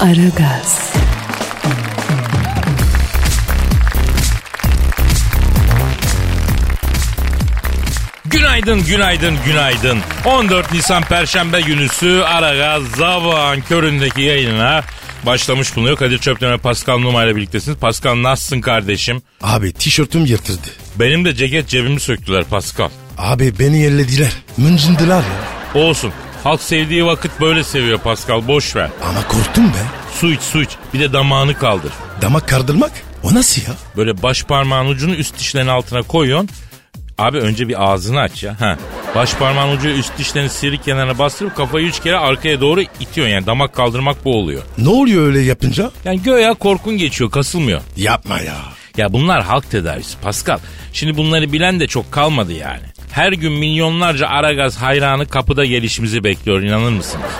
Aragaz, Günaydın, günaydın, günaydın. 14 Nisan Perşembe günüsü Aragaz Zavağın köründeki yayınına başlamış bulunuyor. Kadir Çöpten ve Pascal Numa ile birliktesiniz. Pascal nasılsın kardeşim? Abi tişörtüm yırtıldı. Benim de ceket cebimi söktüler Pascal. Abi beni yerlediler. Mıncındılar ya. Olsun. Halk sevdiği vakit böyle seviyor Pascal. Boş ver. Ama korktum be. Su iç, su iç. Bir de damağını kaldır. Damak kardırmak? O nasıl ya? Böyle baş parmağın ucunu üst dişlerin altına koyuyorsun. Abi önce bir ağzını aç ya. Ha. Baş parmağın ucu üst dişlerin sivri kenarına bastırıp kafayı üç kere arkaya doğru itiyorsun. Yani damak kaldırmak bu oluyor. Ne oluyor öyle yapınca? Yani göğe korkun geçiyor kasılmıyor. Yapma ya. Ya bunlar halk tedavisi Pascal. Şimdi bunları bilen de çok kalmadı yani. Her gün milyonlarca Aragaz hayranı kapıda gelişimizi bekliyor inanır mısınız?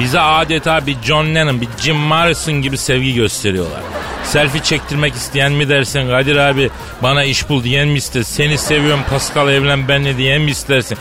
Bize adeta bir John Lennon, bir Jim Morrison gibi sevgi gösteriyorlar. Selfie çektirmek isteyen mi dersin Kadir abi bana iş bul diyen mi ister? Seni seviyorum Pascal evlen benle diyen mi istersin?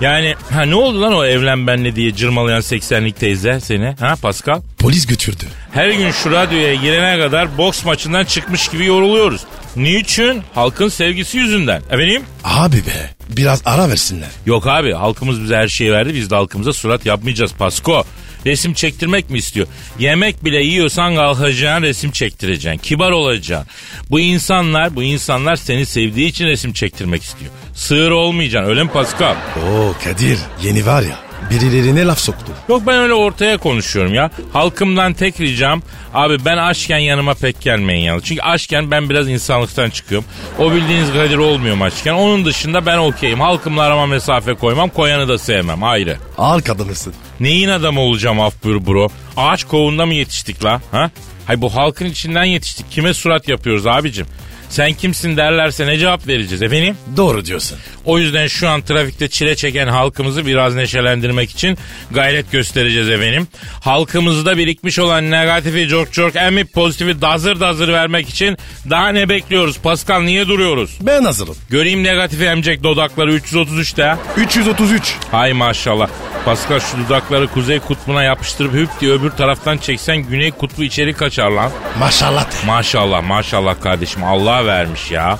Yani ha ne oldu lan o evlen benle diye cırmalayan 80'lik teyze seni ha Pascal? Polis götürdü. Her gün şu radyoya girene kadar boks maçından çıkmış gibi yoruluyoruz. Niçin? Halkın sevgisi yüzünden. Efendim? Abi be biraz ara versinler. Yok abi halkımız bize her şeyi verdi biz de halkımıza surat yapmayacağız Pasko. Resim çektirmek mi istiyor? Yemek bile yiyorsan kalkacaksın resim çektireceksin. Kibar olacaksın. Bu insanlar bu insanlar seni sevdiği için resim çektirmek istiyor. Sığır olmayacaksın öyle mi Pascal? Oo Kadir yeni var ya birilerine laf soktu. Yok ben öyle ortaya konuşuyorum ya. Halkımdan tek ricam abi ben aşken yanıma pek gelmeyin ya. Çünkü aşken ben biraz insanlıktan çıkıyorum. O bildiğiniz Kadir olmuyorum aşken. Onun dışında ben okeyim. Halkımla arama mesafe koymam. Koyanı da sevmem ayrı. Ağır kadınısın. Neyin adamı olacağım af buyur bro? Ağaç kovunda mı yetiştik la? Ha? Hay bu halkın içinden yetiştik. Kime surat yapıyoruz abicim? Sen kimsin derlerse ne cevap vereceğiz efendim? Doğru diyorsun. O yüzden şu an trafikte çile çeken halkımızı biraz neşelendirmek için gayret göstereceğiz efendim. Halkımızda birikmiş olan negatifi çok çok emip pozitifi dazır dazır vermek için daha ne bekliyoruz? Pascal niye duruyoruz? Ben hazırım. Göreyim negatifi emecek dudakları 333'te. 333. Hay maşallah. Pascal şu dudakları kuzey kutbuna yapıştırıp hüp diye öbür taraftan çeksen güney kutbu içeri kaçar lan. Maşallah de. Maşallah maşallah kardeşim Allah vermiş ya.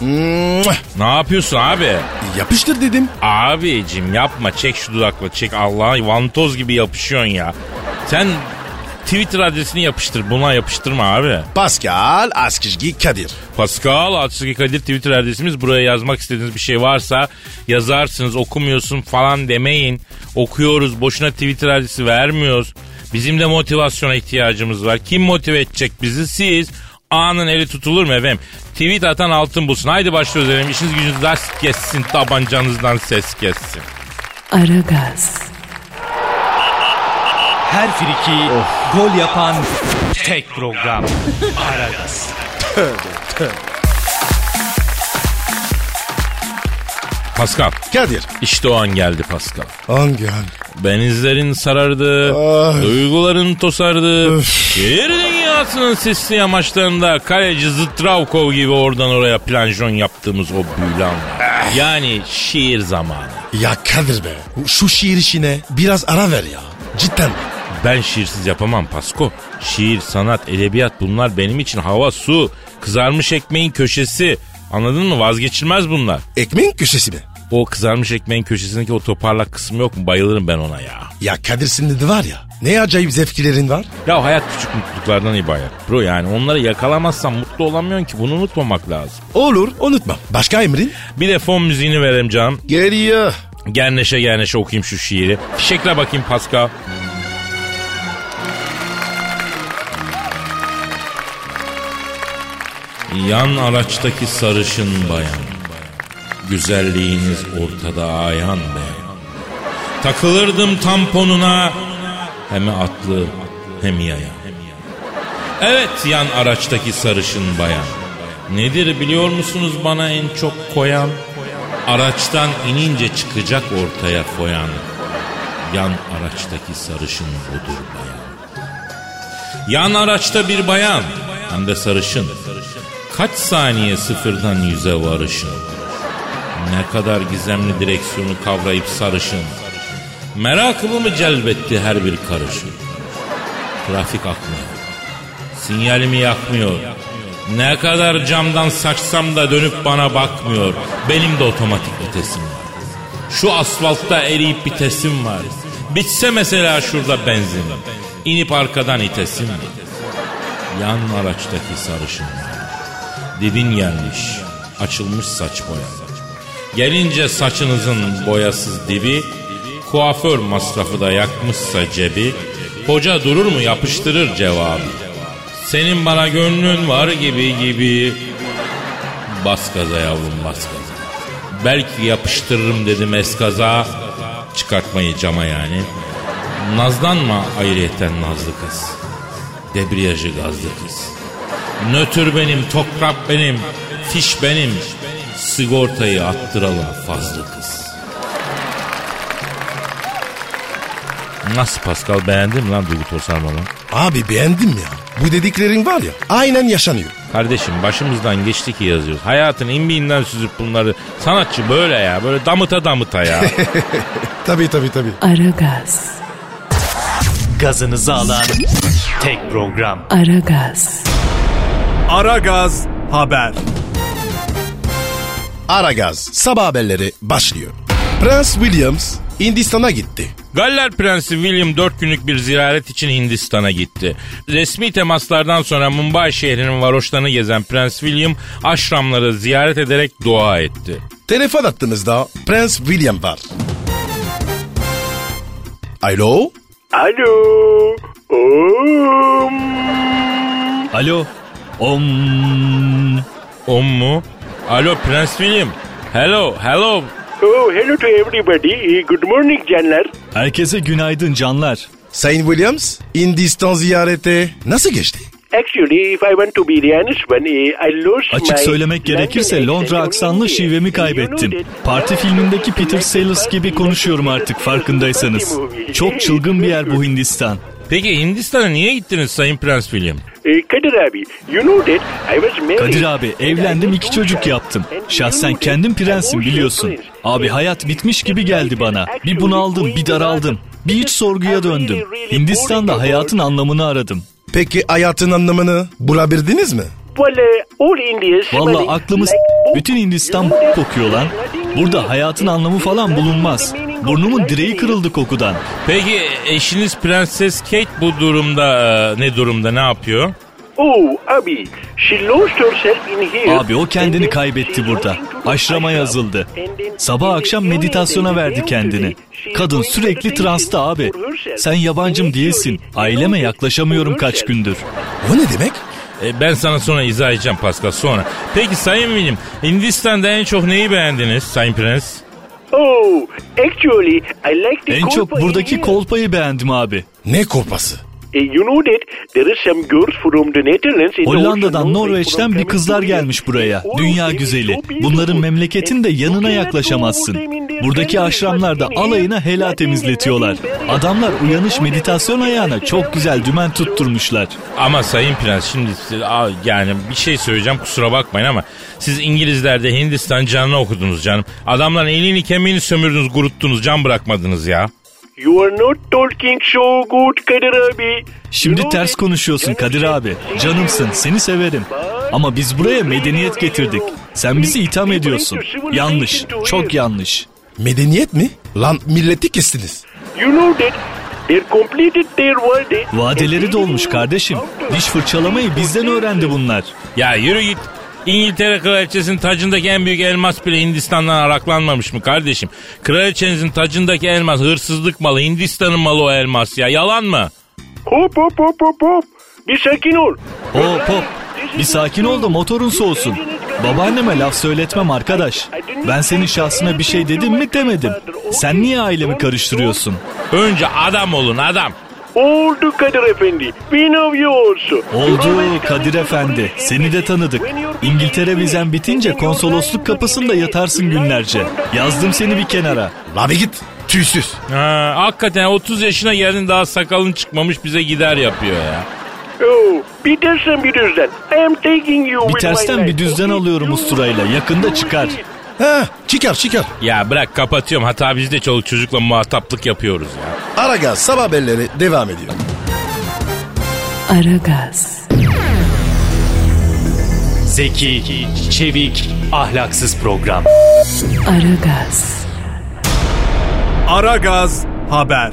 Ne yapıyorsun abi? Yapıştır dedim. Abicim yapma çek şu dudakla çek Allah vantoz gibi yapışıyorsun ya. Sen Twitter adresini yapıştır buna yapıştırma abi. Pascal Askizgi Kadir. Pascal Altçı Kadir Twitter adresimiz. Buraya yazmak istediğiniz bir şey varsa yazarsınız okumuyorsun falan demeyin. Okuyoruz boşuna Twitter adresi vermiyoruz. Bizim de motivasyona ihtiyacımız var. Kim motive edecek bizi? Siz. Anın eli tutulur mu efendim? Tweet atan altın bulsun. Haydi başlıyoruz efendim. İşiniz gücünüz ders kessin. Tabancanızdan ses kessin. Aragaz, Her friki gol yapan tek program. Aragaz. Pascal. Kadir. İşte o an geldi Pascal. Hangi an? Benizlerin sarardı, Ay. duyguların tosardı. Öf. Şehir dünyasının sisli yamaçlarında kaleci Zıtravkov gibi oradan oraya planjon yaptığımız o büyülü anlar. Yani şiir zamanı. Ya Kadir be. Şu şiir işine biraz ara ver ya. Cidden. Ben şiirsiz yapamam Pasko. Şiir, sanat, edebiyat bunlar benim için hava, su, kızarmış ekmeğin köşesi. Anladın mı? Vazgeçilmez bunlar. Ekmeğin köşesi mi? O kızarmış ekmeğin köşesindeki o toparlak kısmı yok mu? Bayılırım ben ona ya. Ya Kadir senin de var ya. Ne acayip zevklerin var. Ya hayat küçük mutluluklardan ibaret. Bro yani onları yakalamazsan mutlu olamıyorsun ki. Bunu unutmamak lazım. Olur unutma. Başka emrin? Bir de fon müziğini verelim canım. Geliyor. Gel neşe gel neşe okuyayım şu şiiri. Fişekle bakayım Pascal. Yan araçtaki sarışın bayan. Güzelliğiniz ortada ayan beyan. Takılırdım tamponuna hem atlı hem yaya. Evet yan araçtaki sarışın bayan. Nedir biliyor musunuz bana en çok koyan? Araçtan inince çıkacak ortaya foyan. Yan araçtaki sarışın budur bayan. Yan araçta bir bayan hem de sarışın. Kaç saniye sıfırdan yüze varışın. Ne kadar gizemli direksiyonu kavrayıp sarışın. Merakımı mı celbetti her bir karışın. Trafik akmıyor. Sinyalimi yakmıyor. Ne kadar camdan saçsam da dönüp bana bakmıyor. Benim de otomatik vitesim var. Şu asfaltta eriyip bitesim var. Bitse mesela şurada benzin. İnip arkadan itesim var. Yan araçtaki sarışın var. Dibin gelmiş. Açılmış saç boya. Gelince saçınızın boyasız dibi, kuaför masrafı da yakmışsa cebi, hoca durur mu yapıştırır cevabı. Senin bana gönlün var gibi gibi. Bas gaza yavrum bas gaza. Belki yapıştırırım dedim eskaza. Çıkartmayı cama yani. Nazlanma ayrıyeten nazlı kız. Debriyajı gazlı kız. Nötr benim, tokrak benim, fiş benim. Sigortayı attıralım fazla kız. Nasıl Pascal beğendin mi lan Duygu Sarmal'ı? Abi beğendim ya. Bu dediklerin var ya aynen yaşanıyor. Kardeşim başımızdan geçti ki yazıyoruz. Hayatın imbiğinden süzüp bunları. Sanatçı böyle ya. Böyle damıta damıta ya. Tabii tabii tabii. Aragaz, Gazınızı alan tek program. Aragaz, Aragaz Haber. Aragaz sabah haberleri başlıyor. Prens Williams Hindistan'a gitti. Galler Prensi William 4 günlük bir ziyaret için Hindistan'a gitti. Resmi temaslardan sonra Mumbai şehrinin varoşlarını gezen Prens William aşramları ziyaret ederek dua etti. Telefon attığımızda Prens William var. Alo? Alo. Om. Alo. Om. Om mu? Alo Prens William. Hello, hello. Oh, hello to everybody. Good morning canlar. Herkese günaydın canlar. Sayın Williams Hindistan ziyareti nasıl geçti? Actually, if I want to be the honest one, eh, I lost Açık my söylemek gerekirse Londra aksanlı only şivemi kaybettim. Parti filmindeki Peter Sellers gibi konuşuyorum artık farkındaysanız. Çok çılgın bir yer bu Hindistan. Peki Hindistan'a niye gittiniz Sayın Prens William? Eh, Kadir abi, you know that I was married. Kadir abi evlendim iki çocuk yaptım. Şahsen kendim prensim biliyorsun. Abi hayat bitmiş gibi geldi bana. Bir bunaldım bir daraldım. Bir iç sorguya döndüm. Hindistan'da hayatın anlamını aradım. Peki hayatın anlamını bulabildiniz mi? Indians Valla aklımız bütün Hindistan kokuyor lan. Burada hayatın anlamı falan bulunmaz. Burnumun direği kırıldı kokudan. Peki eşiniz Prenses Kate bu durumda e, ne durumda ne yapıyor? Oh, abi, she lost herself in here. Abi o kendini kaybetti burada. Aşrama yazıldı. Sabah akşam meditasyona verdi kendini. Kadın sürekli transta abi. Sen yabancım değilsin. Aileme yaklaşamıyorum kaç gündür. O ne demek? E, ben sana sonra izah edeceğim Pascal sonra. Peki Sayın William Hindistan'da en çok neyi beğendiniz Sayın Prens? Oh, actually, I like the En çok buradaki kolpayı beğendim abi. Ne kolpası? You know that there is some girls from the Netherlands in the Hollanda'dan, Norveç'ten bir kızlar gelmiş buraya. Of Dünya güzeli. Bunların memleketin de yanına yaklaşamazsın. Buradaki aşramlarda alayına helal temizletiyorlar. Adamlar uyanış meditasyon ayağına çok güzel dümen tutturmuşlar. Ama Sayın Prens şimdi yani bir şey söyleyeceğim kusura bakmayın ama siz İngilizlerde Hindistan canını okudunuz canım. Adamların elini kemiğini sömürdünüz kuruttunuz can bırakmadınız ya. You are not talking so good, Kadir abi. Şimdi ters konuşuyorsun Kadir abi. Canımsın, seni severim. Ama biz buraya medeniyet getirdik. Sen bizi itham ediyorsun. Yanlış, çok yanlış. Medeniyet mi? Lan milleti kestiniz. You know that they completed their word. Vadeleri dolmuş kardeşim. Diş fırçalamayı bizden öğrendi bunlar. Ya yürü git. İngiltere kraliçesinin tacındaki en büyük elmas bile Hindistan'dan araklanmamış mı kardeşim? Kraliçenizin tacındaki elmas hırsızlık malı Hindistan'ın malı o elmas ya yalan mı? Hop hop hop hop hop. Bir sakin ol. Hop hop. Bir sakin ol da motorun soğusun. Babaanneme laf söyletmem arkadaş. Ben senin şahsına bir şey dedim mi demedim. Sen niye ailemi karıştırıyorsun? Önce adam olun adam. Oldu Kadir Efendi. We know you also. Oldu Kadir Efendi. Seni de tanıdık. İngiltere vizen bitince konsolosluk kapısında yatarsın günlerce. Yazdım seni bir kenara. La bir git. Tüysüz. Ha, hakikaten 30 yaşına geldin daha sakalın çıkmamış bize gider yapıyor ya. Oh, bir tersten bir düzden. I am taking you Bir with my tersten bir düzden alıyorum usturayla. Yakında çıkar. Ha, çıkar çıkar. Ya bırak kapatıyorum hata bizde çoluk çocukla muhataplık yapıyoruz ya. Aragaz sabah haberleri devam ediyor. Aragaz, Zeki, çevik, ahlaksız program. Aragaz, Aragaz Haber.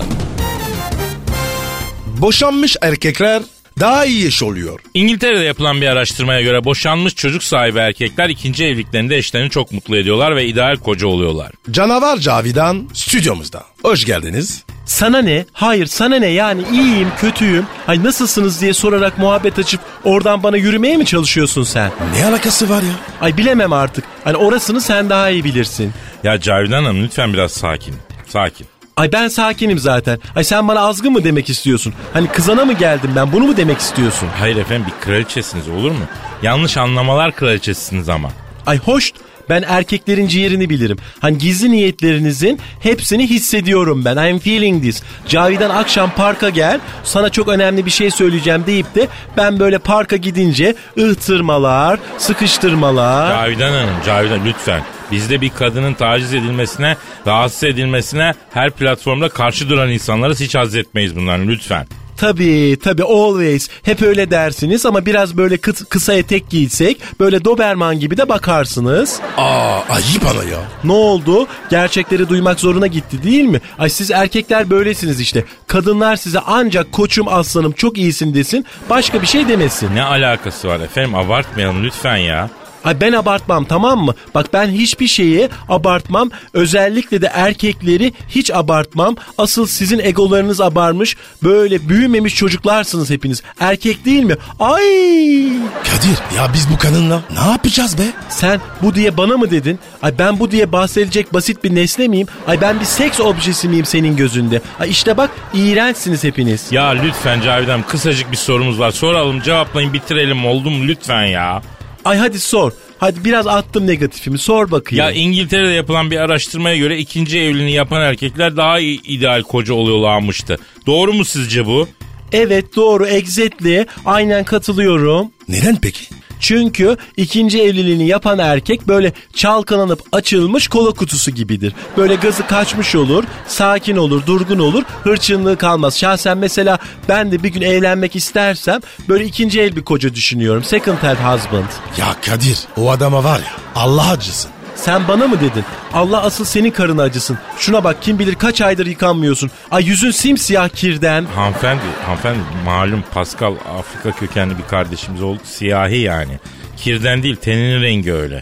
Boşanmış erkekler daha iyi yaş oluyor. İngiltere'de yapılan bir araştırmaya göre boşanmış çocuk sahibi erkekler ikinci evliliklerinde eşlerini çok mutlu ediyorlar ve ideal koca oluyorlar. Canavar Cavidan stüdyomuzda. Hoş geldiniz. Sana ne? Hayır sana ne yani iyiyim kötüyüm. Ay nasılsınız diye sorarak muhabbet açıp oradan bana yürümeye mi çalışıyorsun sen? Ne alakası var ya? Ay bilemem artık. Hani orasını sen daha iyi bilirsin. Ya Cavidan Hanım lütfen biraz sakin. Sakin. Ay ben sakinim zaten. Ay sen bana azgın mı demek istiyorsun? Hani kızana mı geldim ben bunu mu demek istiyorsun? Hayır efendim bir kraliçesiniz olur mu? Yanlış anlamalar kraliçesisiniz ama. Ay hoş ben erkeklerin ciğerini bilirim. Hani gizli niyetlerinizin hepsini hissediyorum ben. I'm feeling this. Cavidan akşam parka gel. Sana çok önemli bir şey söyleyeceğim deyip de ben böyle parka gidince ıhtırmalar, sıkıştırmalar. Cavidan Hanım, Cavidan lütfen. Bizde bir kadının taciz edilmesine, rahatsız edilmesine her platformda karşı duran insanlarız hiç haz etmeyiz bunların lütfen. Tabii tabii always. Hep öyle dersiniz ama biraz böyle kı- kısa etek giysek böyle Doberman gibi de bakarsınız. Aa ayıp ana ya. Ne oldu? Gerçekleri duymak zoruna gitti değil mi? Ay siz erkekler böylesiniz işte. Kadınlar size ancak koçum aslanım çok iyisin desin. Başka bir şey demesin. Ne alakası var efendim abartmayalım lütfen ya. Ay ben abartmam tamam mı? Bak ben hiçbir şeyi abartmam. Özellikle de erkekleri hiç abartmam. Asıl sizin egolarınız abarmış. Böyle büyümemiş çocuklarsınız hepiniz. Erkek değil mi? Ay! Kadir ya biz bu kadınla ne yapacağız be? Sen bu diye bana mı dedin? Ay ben bu diye bahsedilecek basit bir nesne miyim? Ay ben bir seks objesi miyim senin gözünde? Ay işte bak iğrençsiniz hepiniz. Ya lütfen Cavidan kısacık bir sorumuz var. Soralım cevaplayın bitirelim oldu mu lütfen ya. Ay hadi sor. Hadi biraz attım negatifimi sor bakayım. Ya İngiltere'de yapılan bir araştırmaya göre ikinci evliliğini yapan erkekler daha iyi ideal koca oluyorlarmıştı. Doğru mu sizce bu? Evet doğru exactly aynen katılıyorum. Neden peki? Çünkü ikinci evliliğini yapan erkek böyle çalkalanıp açılmış kola kutusu gibidir. Böyle gazı kaçmış olur, sakin olur, durgun olur, hırçınlığı kalmaz. Şahsen mesela ben de bir gün evlenmek istersem böyle ikinci el bir koca düşünüyorum. Second hand husband. Ya Kadir o adama var ya Allah acısın. Sen bana mı dedin? Allah asıl senin karına acısın. Şuna bak kim bilir kaç aydır yıkanmıyorsun. Ay yüzün simsiyah kirden. Hanımefendi, hanımefendi malum Pascal Afrika kökenli bir kardeşimiz oldu. Siyahi yani. Kirden değil teninin rengi öyle.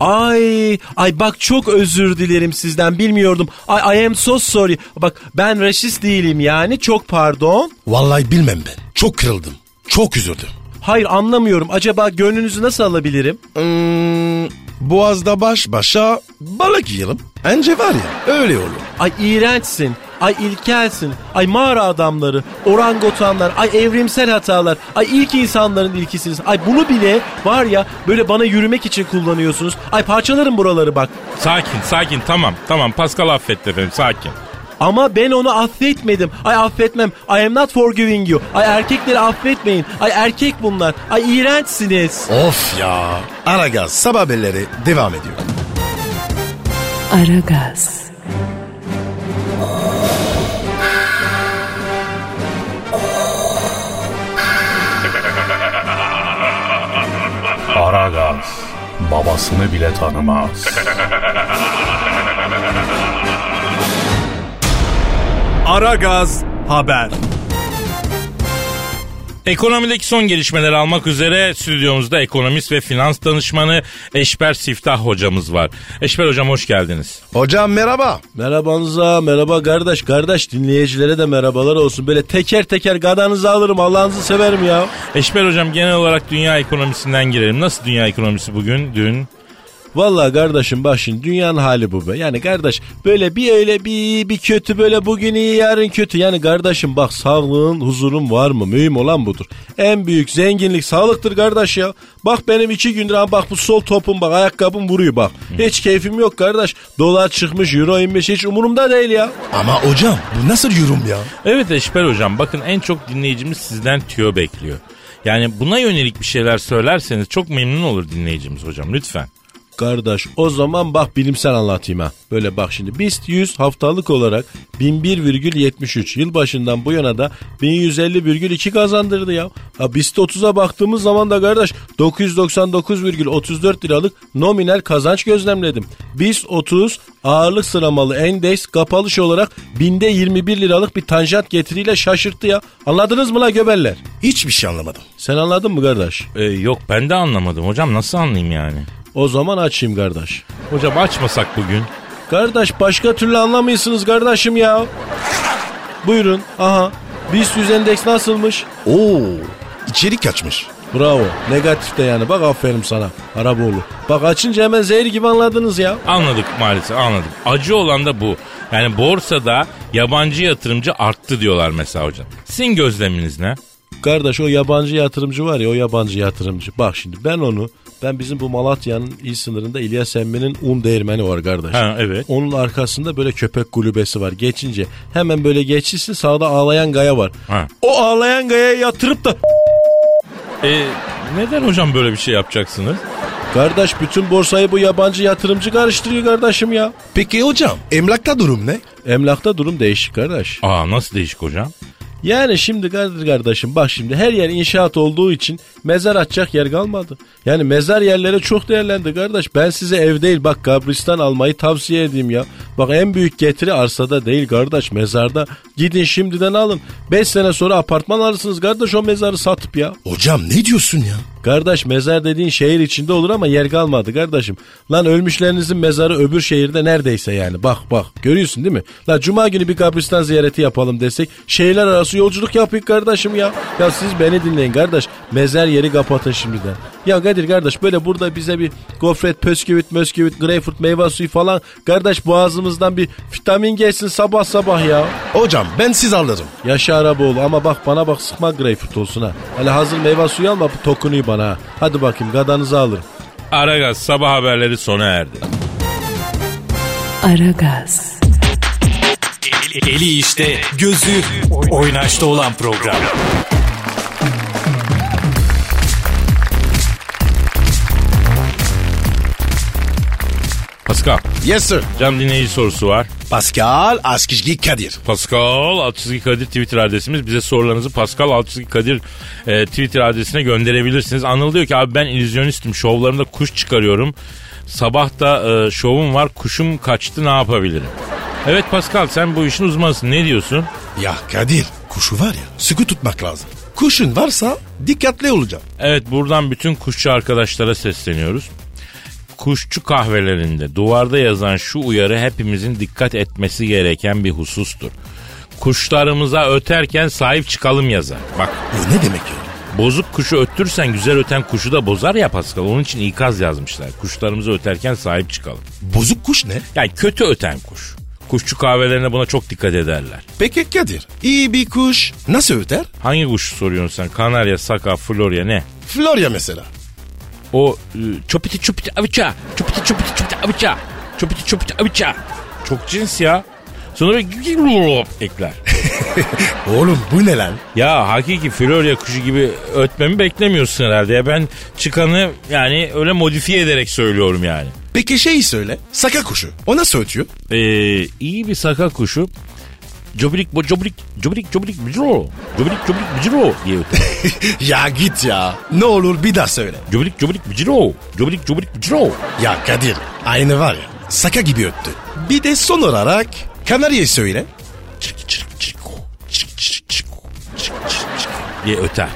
Ay, ay bak çok özür dilerim sizden bilmiyordum. Ay I am so sorry. Bak ben raşist değilim yani çok pardon. Vallahi bilmem ben. Çok kırıldım. Çok üzüldüm. Hayır anlamıyorum. Acaba gönlünüzü nasıl alabilirim? Hmm, boğazda baş başa balık yiyelim. Bence var ya öyle olur. Ay iğrençsin. Ay ilkelsin. Ay mağara adamları, orangotanlar, ay evrimsel hatalar, ay ilk insanların ilkisiniz. Ay bunu bile var ya böyle bana yürümek için kullanıyorsunuz. Ay parçalarım buraları bak. Sakin, sakin tamam, tamam Pascal affetti efendim sakin. Ama ben onu affetmedim. Ay affetmem. I am not forgiving you. Ay erkekleri affetmeyin. Ay erkek bunlar. Ay iğrençsiniz. Of ya. Aragaz sabah haberleri devam ediyor. Aragaz, Aragaz, babasını bile tanımaz. Aragaz Haber. Ekonomideki son gelişmeleri almak üzere stüdyomuzda ekonomist ve finans danışmanı Eşber Siftah hocamız var. Eşber hocam hoş geldiniz. Hocam merhaba. Merhabanıza merhaba kardeş kardeş dinleyicilere de merhabalar olsun. Böyle teker teker gadanızı alırım Allah'ınızı severim ya. Eşber hocam genel olarak dünya ekonomisinden girelim. Nasıl dünya ekonomisi bugün, dün? Vallahi kardeşim bak şimdi dünyanın hali bu be. Yani kardeş böyle bir öyle bir bir kötü böyle bugün iyi yarın kötü. Yani kardeşim bak sağlığın huzurun var mı? Mühim olan budur. En büyük zenginlik sağlıktır kardeş ya. Bak benim iki gündür ha bak bu sol topum bak ayakkabım vuruyor bak. Hiç keyfim yok kardeş. Dolar çıkmış euro inmiş hiç umurumda değil ya. Ama hocam bu nasıl yorum ya? Evet Eşber hocam bakın en çok dinleyicimiz sizden tüyo bekliyor. Yani buna yönelik bir şeyler söylerseniz çok memnun olur dinleyicimiz hocam lütfen. Kardeş o zaman bak bilimsel anlatayım ha. Böyle bak şimdi BIST 100 haftalık olarak 1001,73 yılbaşından bu yana da 1150,2 kazandırdı ya. Ha BIST 30'a baktığımız zaman da kardeş 999,34 liralık nominal kazanç gözlemledim. BIST 30 ağırlık sıramalı endeks kapalı olarak binde 21 liralık bir tanjant getiriyle şaşırttı ya. Anladınız mı la göbeller? Hiçbir şey anlamadım. Sen anladın mı kardeş? Ee, yok ben de anlamadım hocam nasıl anlayayım yani? O zaman açayım kardeş. Hocam açmasak bugün. Kardeş başka türlü anlamıyorsunuz kardeşim ya. Buyurun. Aha. BIST 100 endeks nasılmış? Oo içerik açmış. Bravo. Negatif de yani. Bak aferin sana. Araboğlu. Bak açınca hemen zehir gibi anladınız ya. Anladık maalesef anladık. Acı olan da bu. Yani borsada yabancı yatırımcı arttı diyorlar mesela hocam. Sizin gözleminiz ne? Kardeş o yabancı yatırımcı var ya o yabancı yatırımcı. Bak şimdi ben onu ben bizim bu Malatya'nın il sınırında İlyas Emmi'nin un değirmeni var kardeş. Ha evet. Onun arkasında böyle köpek kulübesi var. Geçince hemen böyle geçişsin sağda ağlayan gaya var. Ha. O ağlayan gayaya yatırıp da E, neden hocam böyle bir şey yapacaksınız? Kardeş bütün borsayı bu yabancı yatırımcı karıştırıyor kardeşim ya. Peki hocam emlakta durum ne? Emlakta durum değişik kardeş. Aa nasıl değişik hocam? Yani şimdi kardeş kardeşim bak şimdi her yer inşaat olduğu için mezar açacak yer kalmadı. Yani mezar yerleri çok değerlendi kardeş. Ben size ev değil bak kabristan almayı tavsiye edeyim ya. Bak en büyük getiri arsada değil kardeş mezarda. Gidin şimdiden alın. 5 sene sonra apartman alırsınız kardeş o mezarı satıp ya. Hocam ne diyorsun ya? Kardeş mezar dediğin şehir içinde olur ama yer kalmadı kardeşim. Lan ölmüşlerinizin mezarı öbür şehirde neredeyse yani. Bak bak görüyorsun değil mi? Lan cuma günü bir kabristan ziyareti yapalım desek şehirler arası yolculuk yapıyık kardeşim ya. Ya siz beni dinleyin kardeş. Mezar yeri kapatın şimdiden. Ya Kadir kardeş böyle burada bize bir gofret, pösküvit, mösküvit, greyfurt, meyve suyu falan. Kardeş boğazımızdan bir vitamin geçsin sabah sabah ya. Hocam ben siz alırım. Yaşa Araboğlu ama bak bana bak sıkma greyfurt olsun ha. Hele hazır meyve suyu alma bu tokunuyu bana ha. Hadi bakayım gadanızı alırım. Aragaz sabah haberleri sona erdi. Aragaz, Eli işte, gözü oynaşta olan program. Pascal, Yes sir. cam dinleyici sorusu var. Pascal Askizgi Kadir. Pascal Altçizgi Kadir Twitter adresimiz. Bize sorularınızı Pascal Altçizgi Kadir e, Twitter adresine gönderebilirsiniz. Anıl diyor ki abi ben illüzyonistim. Şovlarımda kuş çıkarıyorum. Sabah da e, şovum var. Kuşum kaçtı ne yapabilirim? Evet Pascal sen bu işin uzmanısın. Ne diyorsun? Ya Kadir kuşu var ya sıkı tutmak lazım. Kuşun varsa dikkatli olacağım. Evet buradan bütün kuşçu arkadaşlara sesleniyoruz. Kuşçu kahvelerinde duvarda yazan şu uyarı hepimizin dikkat etmesi gereken bir husustur. Kuşlarımıza öterken sahip çıkalım yazar. Bak O ne demek ya? bozuk kuşu öttürsen güzel öten kuşu da bozar ya Pascal. Onun için ikaz yazmışlar. Kuşlarımıza öterken sahip çıkalım. Bozuk kuş ne? Yani kötü öten kuş. Kuşçu kahvelerine buna çok dikkat ederler. Peki Kadir iyi bir kuş nasıl öter? Hangi kuşu soruyorsun sen? Kanarya, Saka, Florya ne? Florya mesela. O e, çopiti çopiti aviça. Çopiti çopiti çopiti aviça. Çopiti çopiti aviça. Çok cins ya. Sonra ekler. Oğlum bu ne lan? ya hakiki Florya kuşu gibi ötmemi beklemiyorsun herhalde. Ya ben çıkanı yani öyle modifiye ederek söylüyorum yani. Peki şeyi söyle. Saka kuşu. O nasıl ötüyor? Ee, iyi bir saka kuşu Cobrik bo cobrik cobrik cobrik bicro. Cobrik cobrik bicro diye öter. ya git ya. Ne olur bir daha söyle. Cobrik cobrik bicro. Cobrik cobrik bicro. Ya Kadir aynı var ya. Saka gibi öttü. Bir de son olarak Kanarya'yı söyle. Çırk çırk çırko. Çırk çırk çırko. Çırk çırk çırko. Diye öter.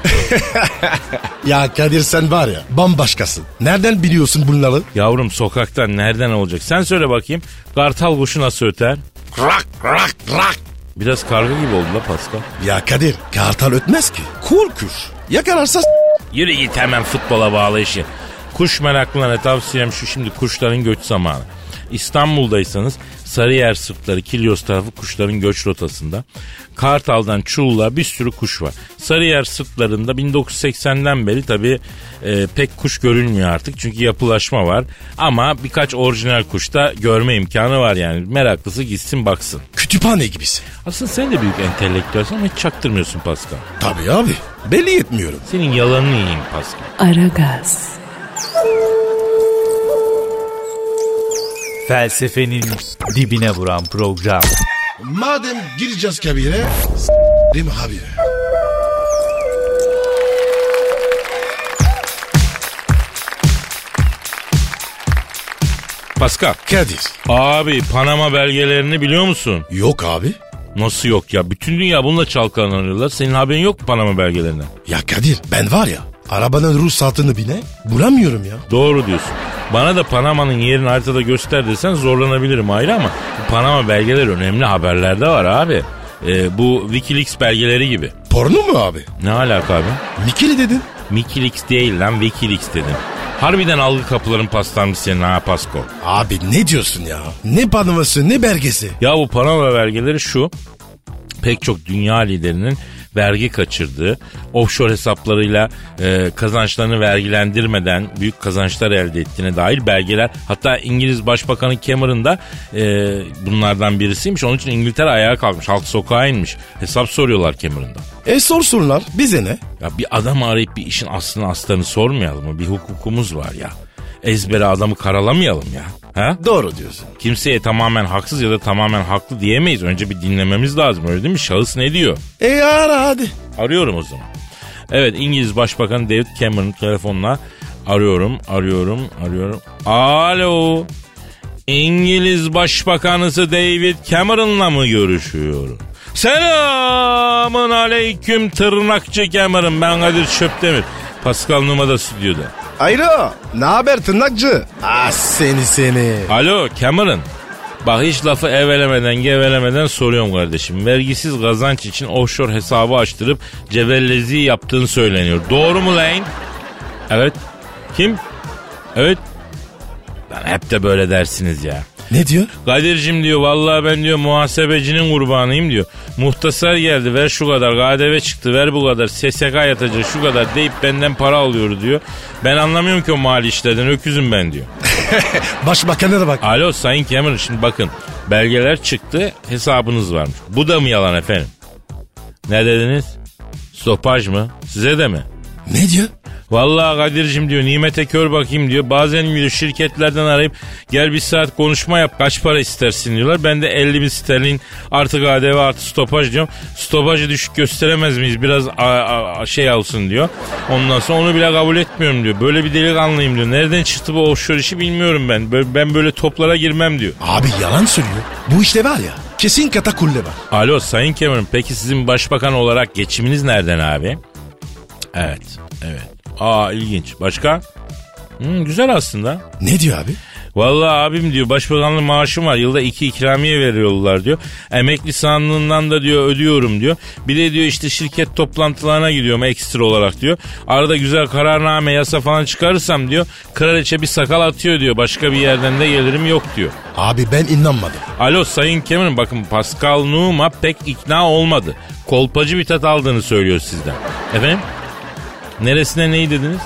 ya Kadir sen var ya bambaşkasın. Nereden biliyorsun bunları? Yavrum sokaktan nereden olacak? Sen söyle bakayım. Kartal kuşu nasıl öter? Rak rak rak Biraz karga gibi oldu la Pascal. Ya Kadir kartal ötmez ki. Kul kuş. Yakalarsa Yürü git hemen futbola bağlı işi. Kuş meraklılarına tavsiyem şu şimdi kuşların göç zamanı. İstanbul'daysanız Sarıyer Sırtları, Kilyos tarafı kuşların göç rotasında. Kartal'dan Çuğla bir sürü kuş var. Sarıyer Sırtları'nda 1980'den beri tabii e, pek kuş görülmüyor artık. Çünkü yapılaşma var. Ama birkaç orijinal kuş da görme imkanı var yani. Meraklısı gitsin baksın. kütüphane gibisi. Aslında sen de büyük entelektüelsin ama hiç çaktırmıyorsun Pascal. Tabii abi. Belli etmiyorum. Senin yalanını yiyeyim Pascal. Aragaz, Felsefenin dibine vuran program. Madem gireceğiz kabire s**rim habire. Pascal. Kadir. Abi Panama belgelerini biliyor musun? Yok abi. Nasıl yok ya? Bütün dünya bununla çalkalanıyorlar. Senin haberin yok mu Panama belgelerinden? Ya Kadir ben var ya arabanın ruhsatını bile bulamıyorum ya. Doğru diyorsun. Bana da Panama'nın yerini haritada göster desen zorlanabilirim ayrı ama Panama belgeleri önemli haberlerde var abi. Ee, bu Wikileaks belgeleri gibi. Porno mu abi? Ne alaka abi? Mikili dedin. Wikileaks değil lan Wikileaks dedim. Harbiden algı kapıların paslanmış senin ha Pasko. Abi ne diyorsun ya? Ne panoması ne belgesi? Ya bu Panama belgeleri şu. Pek çok dünya liderinin vergi kaçırdığı, offshore hesaplarıyla e, kazançlarını vergilendirmeden büyük kazançlar elde ettiğine dair belgeler. Hatta İngiliz Başbakanı Cameron da e, bunlardan birisiymiş. Onun için İngiltere ayağa kalkmış, halk sokağa inmiş. Hesap soruyorlar Cameron'da. E sorsunlar bize ne? Ya bir adam arayıp bir işin aslını aslarını sormayalım mı? Bir hukukumuz var ya. Ezbere adamı karalamayalım ya. Ha? Doğru diyorsun. Kimseye tamamen haksız ya da tamamen haklı diyemeyiz. Önce bir dinlememiz lazım öyle değil mi? Şahıs ne diyor? E ara hadi. Arıyorum o zaman. Evet İngiliz Başbakanı David Cameron telefonla arıyorum, arıyorum, arıyorum. Alo. İngiliz Başbakanısı David Cameron'la mı görüşüyorum? Selamın aleyküm tırnakçı Cameron. Ben Kadir Çöptemir. Pascal Numa da stüdyoda. Alo ne haber tırnakçı? Ah seni seni. Alo Cameron. Bak hiç lafı evelemeden gevelemeden soruyorum kardeşim. Vergisiz kazanç için offshore hesabı açtırıp cebellezi yaptığın söyleniyor. Doğru mu lan? Evet. Kim? Evet. Lan hep de böyle dersiniz ya. Ne diyor? Kadir'cim diyor vallahi ben diyor muhasebecinin kurbanıyım diyor. Muhtasar geldi ver şu kadar KDV çıktı ver bu kadar SSK yatacak şu kadar deyip benden para alıyor diyor. Ben anlamıyorum ki o mali işlerden öküzüm ben diyor. Başbakanına bak. Alo Sayın Cameron şimdi bakın belgeler çıktı hesabınız varmış. Bu da mı yalan efendim? Ne dediniz? Stopaj mı? Size de mi? Ne diyor? Vallahi Kadir'cim diyor nimete kör bakayım diyor. Bazen diyor şirketlerden arayıp gel bir saat konuşma yap kaç para istersin diyorlar. Ben de 50 bin sterlin artı KDV artı stopaj diyorum. Stopajı düşük gösteremez miyiz biraz a- a- şey alsın diyor. Ondan sonra onu bile kabul etmiyorum diyor. Böyle bir delikanlıyım diyor. Nereden çıktı bu offshore işi bilmiyorum ben. Ben böyle toplara girmem diyor. Abi yalan söylüyor. Bu işte var ya kesin katakulle var. Alo Sayın Cameron peki sizin başbakan olarak geçiminiz nereden abi? Evet, evet. Aa ilginç. Başka? Hmm, güzel aslında. Ne diyor abi? Vallahi abim diyor başbakanlık maaşım var yılda iki ikramiye veriyorlar diyor. Emekli sandığından da diyor ödüyorum diyor. Bir de diyor işte şirket toplantılarına gidiyorum ekstra olarak diyor. Arada güzel kararname yasa falan çıkarırsam diyor. Kraliçe bir sakal atıyor diyor. Başka bir yerden de gelirim yok diyor. Abi ben inanmadım. Alo Sayın Cameron bakın Pascal Numa pek ikna olmadı. Kolpacı bir tat aldığını söylüyor sizden. Efendim? Neresine neyi dediniz?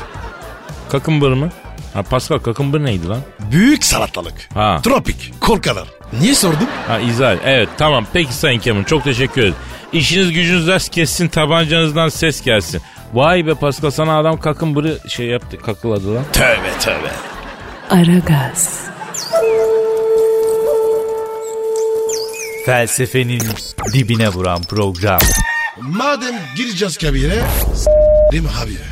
Kakımbır mı? Ha Pascal kakımbır neydi lan? Büyük salatalık. Ha. Tropik. Korkalar. Niye sordun? Ha izah. Evet tamam peki Sayın Cameron çok teşekkür ederim. İşiniz gücünüz ders kessin tabancanızdan ses gelsin. Vay be Pascal sana adam kakımbırı şey yaptı kakıladı lan. Tövbe tövbe. Aragaz, Felsefenin dibine vuran program. Madem gireceğiz kabire s**rim habire.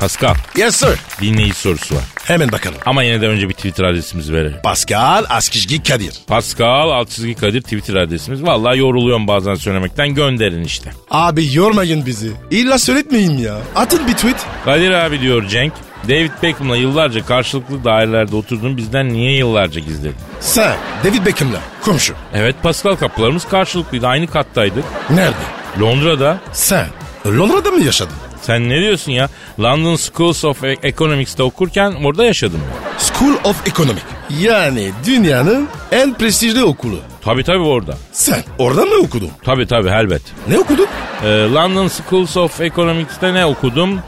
Pascal Yes sir. dinleyici sorusu var. Hemen bakalım. Ama yine de önce bir Twitter adresimizi verelim. Pascal Askizgi Kadir. Pascal alt çizgi Kadir Twitter adresimiz. Vallahi yoruluyorum bazen söylemekten gönderin işte. Abi yormayın bizi. İlla söyletmeyin ya. Atın bir tweet. Kadir abi diyor Cenk. David Beckham'la yıllarca karşılıklı dairelerde oturdun bizden niye yıllarca gizledin? Sen David Beckham'la komşu. Evet Pascal kapılarımız karşılıklıydı aynı kattaydık. Nerede? Londra'da. Sen Londra'da mı yaşadın? Sen ne diyorsun ya? London Schools of E- Economics'te okurken orada yaşadım. School of Economic. Yani dünyanın en prestijli okulu. Tabii tabii orada. Sen orada mı okudun? Tabii tabii elbet. Ne okudun? Ee, London Schools of Economics'te ne okudum?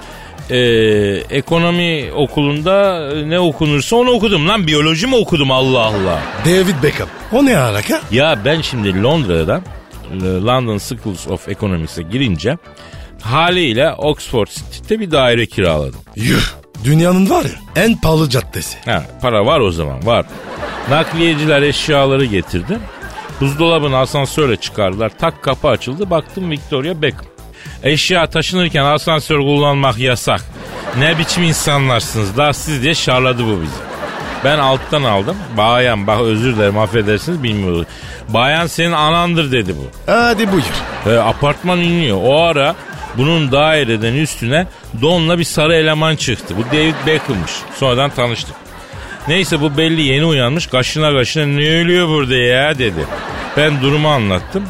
Ee, ekonomi okulunda ne okunursa onu okudum lan. Biyoloji mi okudum Allah Allah. David Beckham. O ne alaka? Ya ben şimdi Londra'da e, London Schools of Economics'e girince haliyle Oxford Street'te bir daire kiraladım. Yuh. Dünyanın var ya en pahalı caddesi. Ha, para var o zaman var. Nakliyeciler eşyaları getirdi. Buzdolabını asansörle çıkardılar. Tak kapı açıldı. Baktım Victoria Beckham. Eşya taşınırken asansör kullanmak yasak. Ne biçim insanlarsınız daha siz diye şarladı bu bizi. Ben alttan aldım. Bayan bak özür dilerim affedersiniz bilmiyorum. Bayan senin anandır dedi bu. Hadi buyur. E, apartman iniyor. O ara bunun daireden üstüne donla bir sarı eleman çıktı. Bu David Beckham'mış. Sonradan tanıştık. Neyse bu belli yeni uyanmış. Kaşına kaşına ne ölüyor burada ya dedi. Ben durumu anlattım.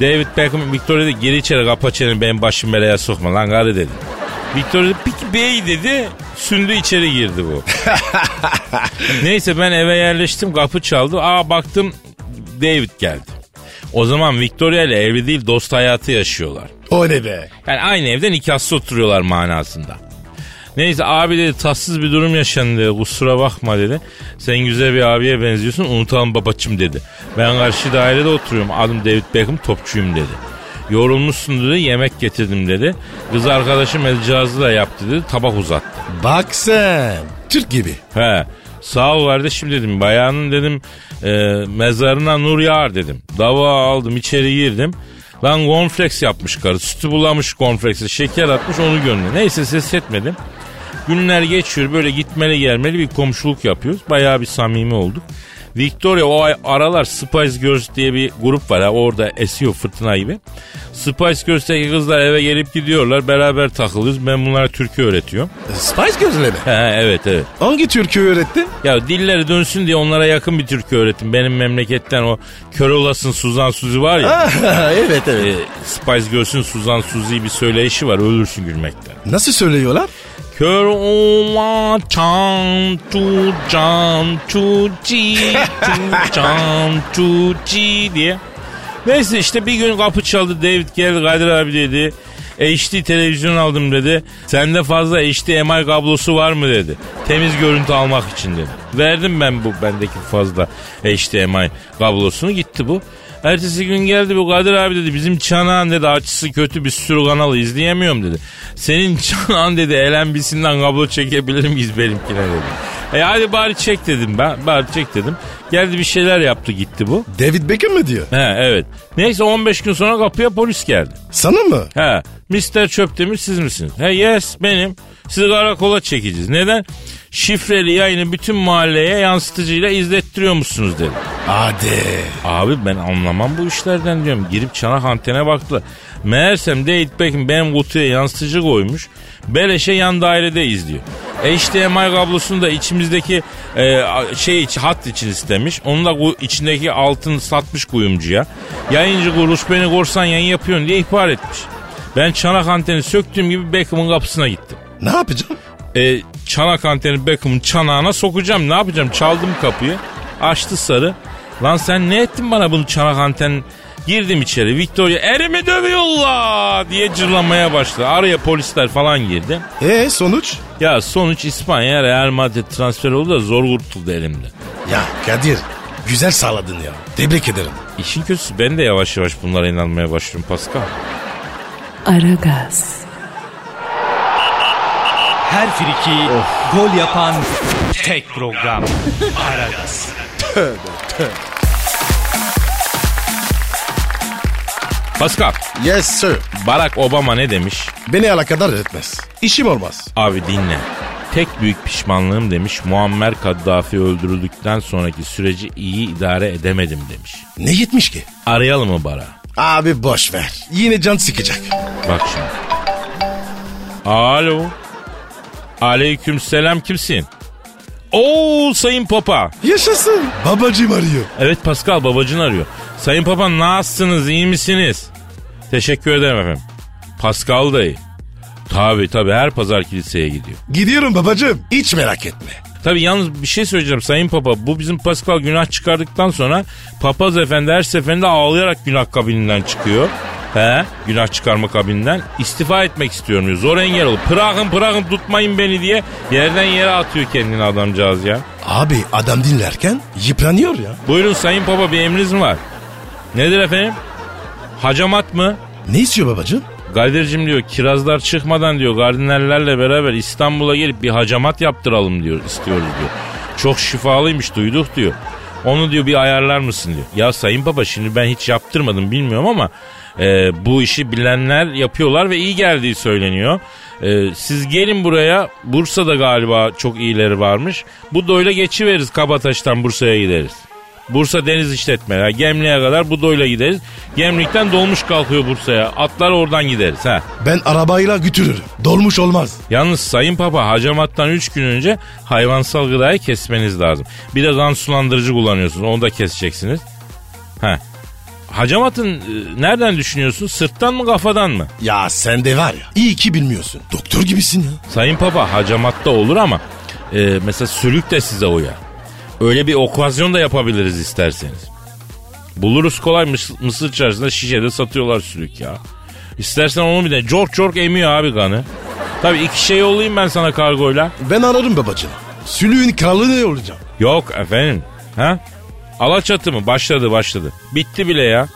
David Beckham Victoria dedi geri içeri kapa çeneni benim başım belaya sokma lan karı dedi. Victoria dedi peki bey dedi. Sündü içeri girdi bu. Neyse ben eve yerleştim kapı çaldı. Aa baktım David geldi. O zaman Victoria ile evli değil dost hayatı yaşıyorlar. O ne be? Yani aynı evde nikahsız oturuyorlar manasında. Neyse abi dedi tatsız bir durum yaşandı dedi. Kusura bakma dedi. Sen güzel bir abiye benziyorsun unutalım babacım dedi. Ben karşı dairede oturuyorum. Adım David Beckham topçuyum dedi. Yorulmuşsun dedi yemek getirdim dedi. Kız arkadaşım el cihazı da yaptı dedi tabak uzattı. Bak sen. Türk gibi. He sağ ol kardeşim dedim. Bayanın dedim e, mezarına nur yağar dedim. Dava aldım içeri girdim. Lan cornflakes yapmış karı. Sütü bulamış cornflakes'e. Şeker atmış onu gönlüne. Neyse ses etmedim. Günler geçiyor böyle gitmeli gelmeli bir komşuluk yapıyoruz. Bayağı bir samimi olduk. Victoria o ay- aralar Spice Girls diye bir grup var ha orada esiyor fırtına gibi. Spice Girls'teki kızlar eve gelip gidiyorlar beraber takılıyoruz. Ben bunlara türkü öğretiyorum. Spice gözle mi? He, evet evet. Hangi türkü öğrettin? Ya dilleri dönsün diye onlara yakın bir türkü öğretim. Benim memleketten o kör olasın Suzan Suzi var ya. evet evet. e, Spice Girls'ün Suzan Suzi bir söyleyişi var. Ölürsün gülmekten. Nasıl söylüyorlar? Kör ola çan çu can çu ci çu can çu ci diye. Neyse işte bir gün kapı çaldı David geldi Kadir abi dedi. HD televizyon aldım dedi. Sende fazla HDMI kablosu var mı dedi. Temiz görüntü almak için dedi. Verdim ben bu bendeki fazla HDMI kablosunu gitti bu. Ertesi gün geldi bu Kadir abi dedi bizim çanağın dedi açısı kötü bir sürü kanalı izleyemiyorum dedi. Senin çanağın dedi LNB'sinden kablo çekebilir miyiz benimkine dedi. E hadi bari çek dedim ben. Bari çek dedim. Geldi bir şeyler yaptı gitti bu. David Beckham mı diyor? He evet. Neyse 15 gün sonra kapıya polis geldi. Sana mı? He Mr. Çöptemir siz misiniz? He yes benim. Sizi karakola çekeceğiz. Neden? Şifreli yayını bütün mahalleye yansıtıcıyla izlettiriyormuşsunuz dedi. Hadi. Abi ben anlamam bu işlerden diyorum. Girip çanak antene baktılar. Meğersem David Beckham benim kutuya yansıtıcı koymuş. Beleşe yan dairede izliyor. HDMI kablosunu da içimizdeki e, şey hat için istemiş. Onu da içindeki altın satmış kuyumcuya. Yayıncı kuruluş beni korsan yayın yapıyorsun diye ihbar etmiş. Ben çanak anteni söktüğüm gibi Beckham'ın kapısına gittim. Ne yapacağım? E, çanak anteni Beckham'ın çanağına sokacağım. Ne yapacağım? Çaldım kapıyı. Açtı sarı. Lan sen ne ettin bana bunu çanak anten? Girdim içeri. Victoria erimi dövüyorlar diye cırlamaya başladı. Araya polisler falan girdi. E sonuç? Ya sonuç İspanya Real Madrid transferi oldu da zor kurtuldu elimde. Ya Kadir güzel sağladın ya. Tebrik ederim. İşin kötüsü ben de yavaş yavaş bunlara inanmaya başlıyorum Pascal. Aragaz, Her friki gol yapan tek program. Aragaz. Pascal, Yes sir. Barack Obama ne demiş? Beni alakadar etmez. işim olmaz. Abi dinle. Tek büyük pişmanlığım demiş Muammer Kaddafi öldürüldükten sonraki süreci iyi idare edemedim demiş. Ne gitmiş ki? Arayalım mı bara? Abi boş ver. Yine can sıkacak. Bak şimdi. Alo. Aleyküm selam kimsin? Oo Sayın Papa. Yaşasın. Babacım arıyor. Evet Pascal babacın arıyor. Sayın Papa nasılsınız iyi misiniz? Teşekkür ederim efendim. Pascal dayı. Tabi tabi her pazar kiliseye gidiyor. Gidiyorum babacım. Hiç merak etme. Tabi yalnız bir şey söyleyeceğim Sayın Papa. Bu bizim Pascal günah çıkardıktan sonra papaz efendi her seferinde ağlayarak günah kabininden çıkıyor. He günah çıkarma kabininden istifa etmek istiyorum diyor. Zor engel olup bırakın bırakın tutmayın beni diye yerden yere atıyor kendini adamcağız ya. Abi adam dinlerken yıpranıyor ya. Buyurun Sayın Papa bir emriniz mi var? Nedir efendim? Hacamat mı? Ne istiyor babacım? Kadir'cim diyor kirazlar çıkmadan diyor gardinerlerle beraber İstanbul'a gelip bir hacamat yaptıralım diyor istiyoruz diyor. Çok şifalıymış duyduk diyor. Onu diyor bir ayarlar mısın diyor. Ya Sayın Baba şimdi ben hiç yaptırmadım bilmiyorum ama e, bu işi bilenler yapıyorlar ve iyi geldiği söyleniyor. E, siz gelin buraya Bursa'da galiba çok iyileri varmış. Bu doyla geçiveririz Kabataş'tan Bursa'ya gideriz. Bursa Deniz İşletmeler. Gemliğe kadar bu doyla gideriz. Gemlikten dolmuş kalkıyor Bursa'ya. Atlar oradan gideriz ha. Ben arabayla götürürüm. Dolmuş olmaz. Yalnız Sayın Papa hacamattan 3 gün önce hayvansal gıdayı kesmeniz lazım. Bir de kan sulandırıcı kullanıyorsunuz. Onu da keseceksiniz. Ha. Hacamatın e, nereden düşünüyorsun? Sırttan mı kafadan mı? Ya sen de var ya iyi ki bilmiyorsun. Doktor gibisin ya. Sayın Papa hacamatta olur ama e, mesela sülük de size uyar. Öyle bir okvazyon da yapabiliriz isterseniz. Buluruz kolay mıs- mısır çarşısında şişede satıyorlar sülük ya. İstersen onu bir de cork cork emiyor abi kanı. Tabii iki şey yollayayım ben sana kargoyla. Ben ararım babacım. Sülüğün kralı ne olacağım? Yok efendim. Ha? Alaçatı mı? Başladı başladı. Bitti bile ya.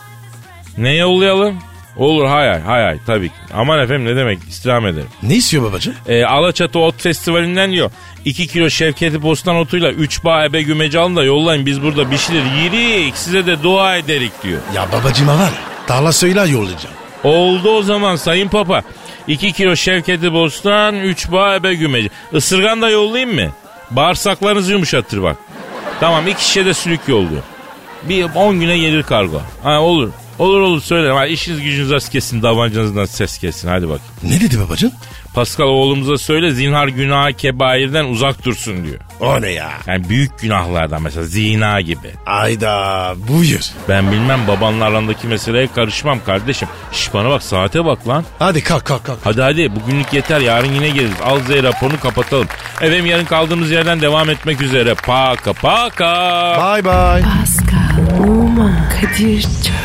Ne yollayalım? Olur hay hay hay hay tabii ki. Aman efendim ne demek istirham ederim. Ne istiyor babacım? E, Alaçatı Ot Festivali'nden diyor. 2 kilo Şevketi Bostan otuyla 3 bağ ebe gümeci alın da yollayın biz burada bir şeyler yirik size de dua ederik diyor. Ya babacıma var ya tarla söyle yollayacağım. Oldu o zaman Sayın Papa. 2 kilo Şevketi Bostan 3 bağ ebe gümeci. Isırgan da yollayayım mı? Bağırsaklarınızı yumuşatır bak. Tamam iki şişe de sülük yolluyor. Bir 10 güne gelir kargo. Ha olur. Olur olur söylerim. Ha, işiniz gücünüz az kesin davancanızdan ses kesin hadi bak. Ne dedi babacım? Pascal oğlumuza söyle zinhar günah kebairden uzak dursun diyor. O ne ya? Yani büyük günahlardan mesela zina gibi. Ayda buyur. Ben bilmem babanla arandaki meseleye karışmam kardeşim. Şş bana bak saate bak lan. Hadi kalk kalk kalk. Hadi hadi bugünlük yeter yarın yine geliriz. Al Z raporunu kapatalım. Efendim yarın kaldığımız yerden devam etmek üzere. Paka paka. Bye bye. Pascal, Oman, Kadir çok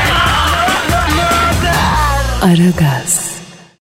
Aragaz.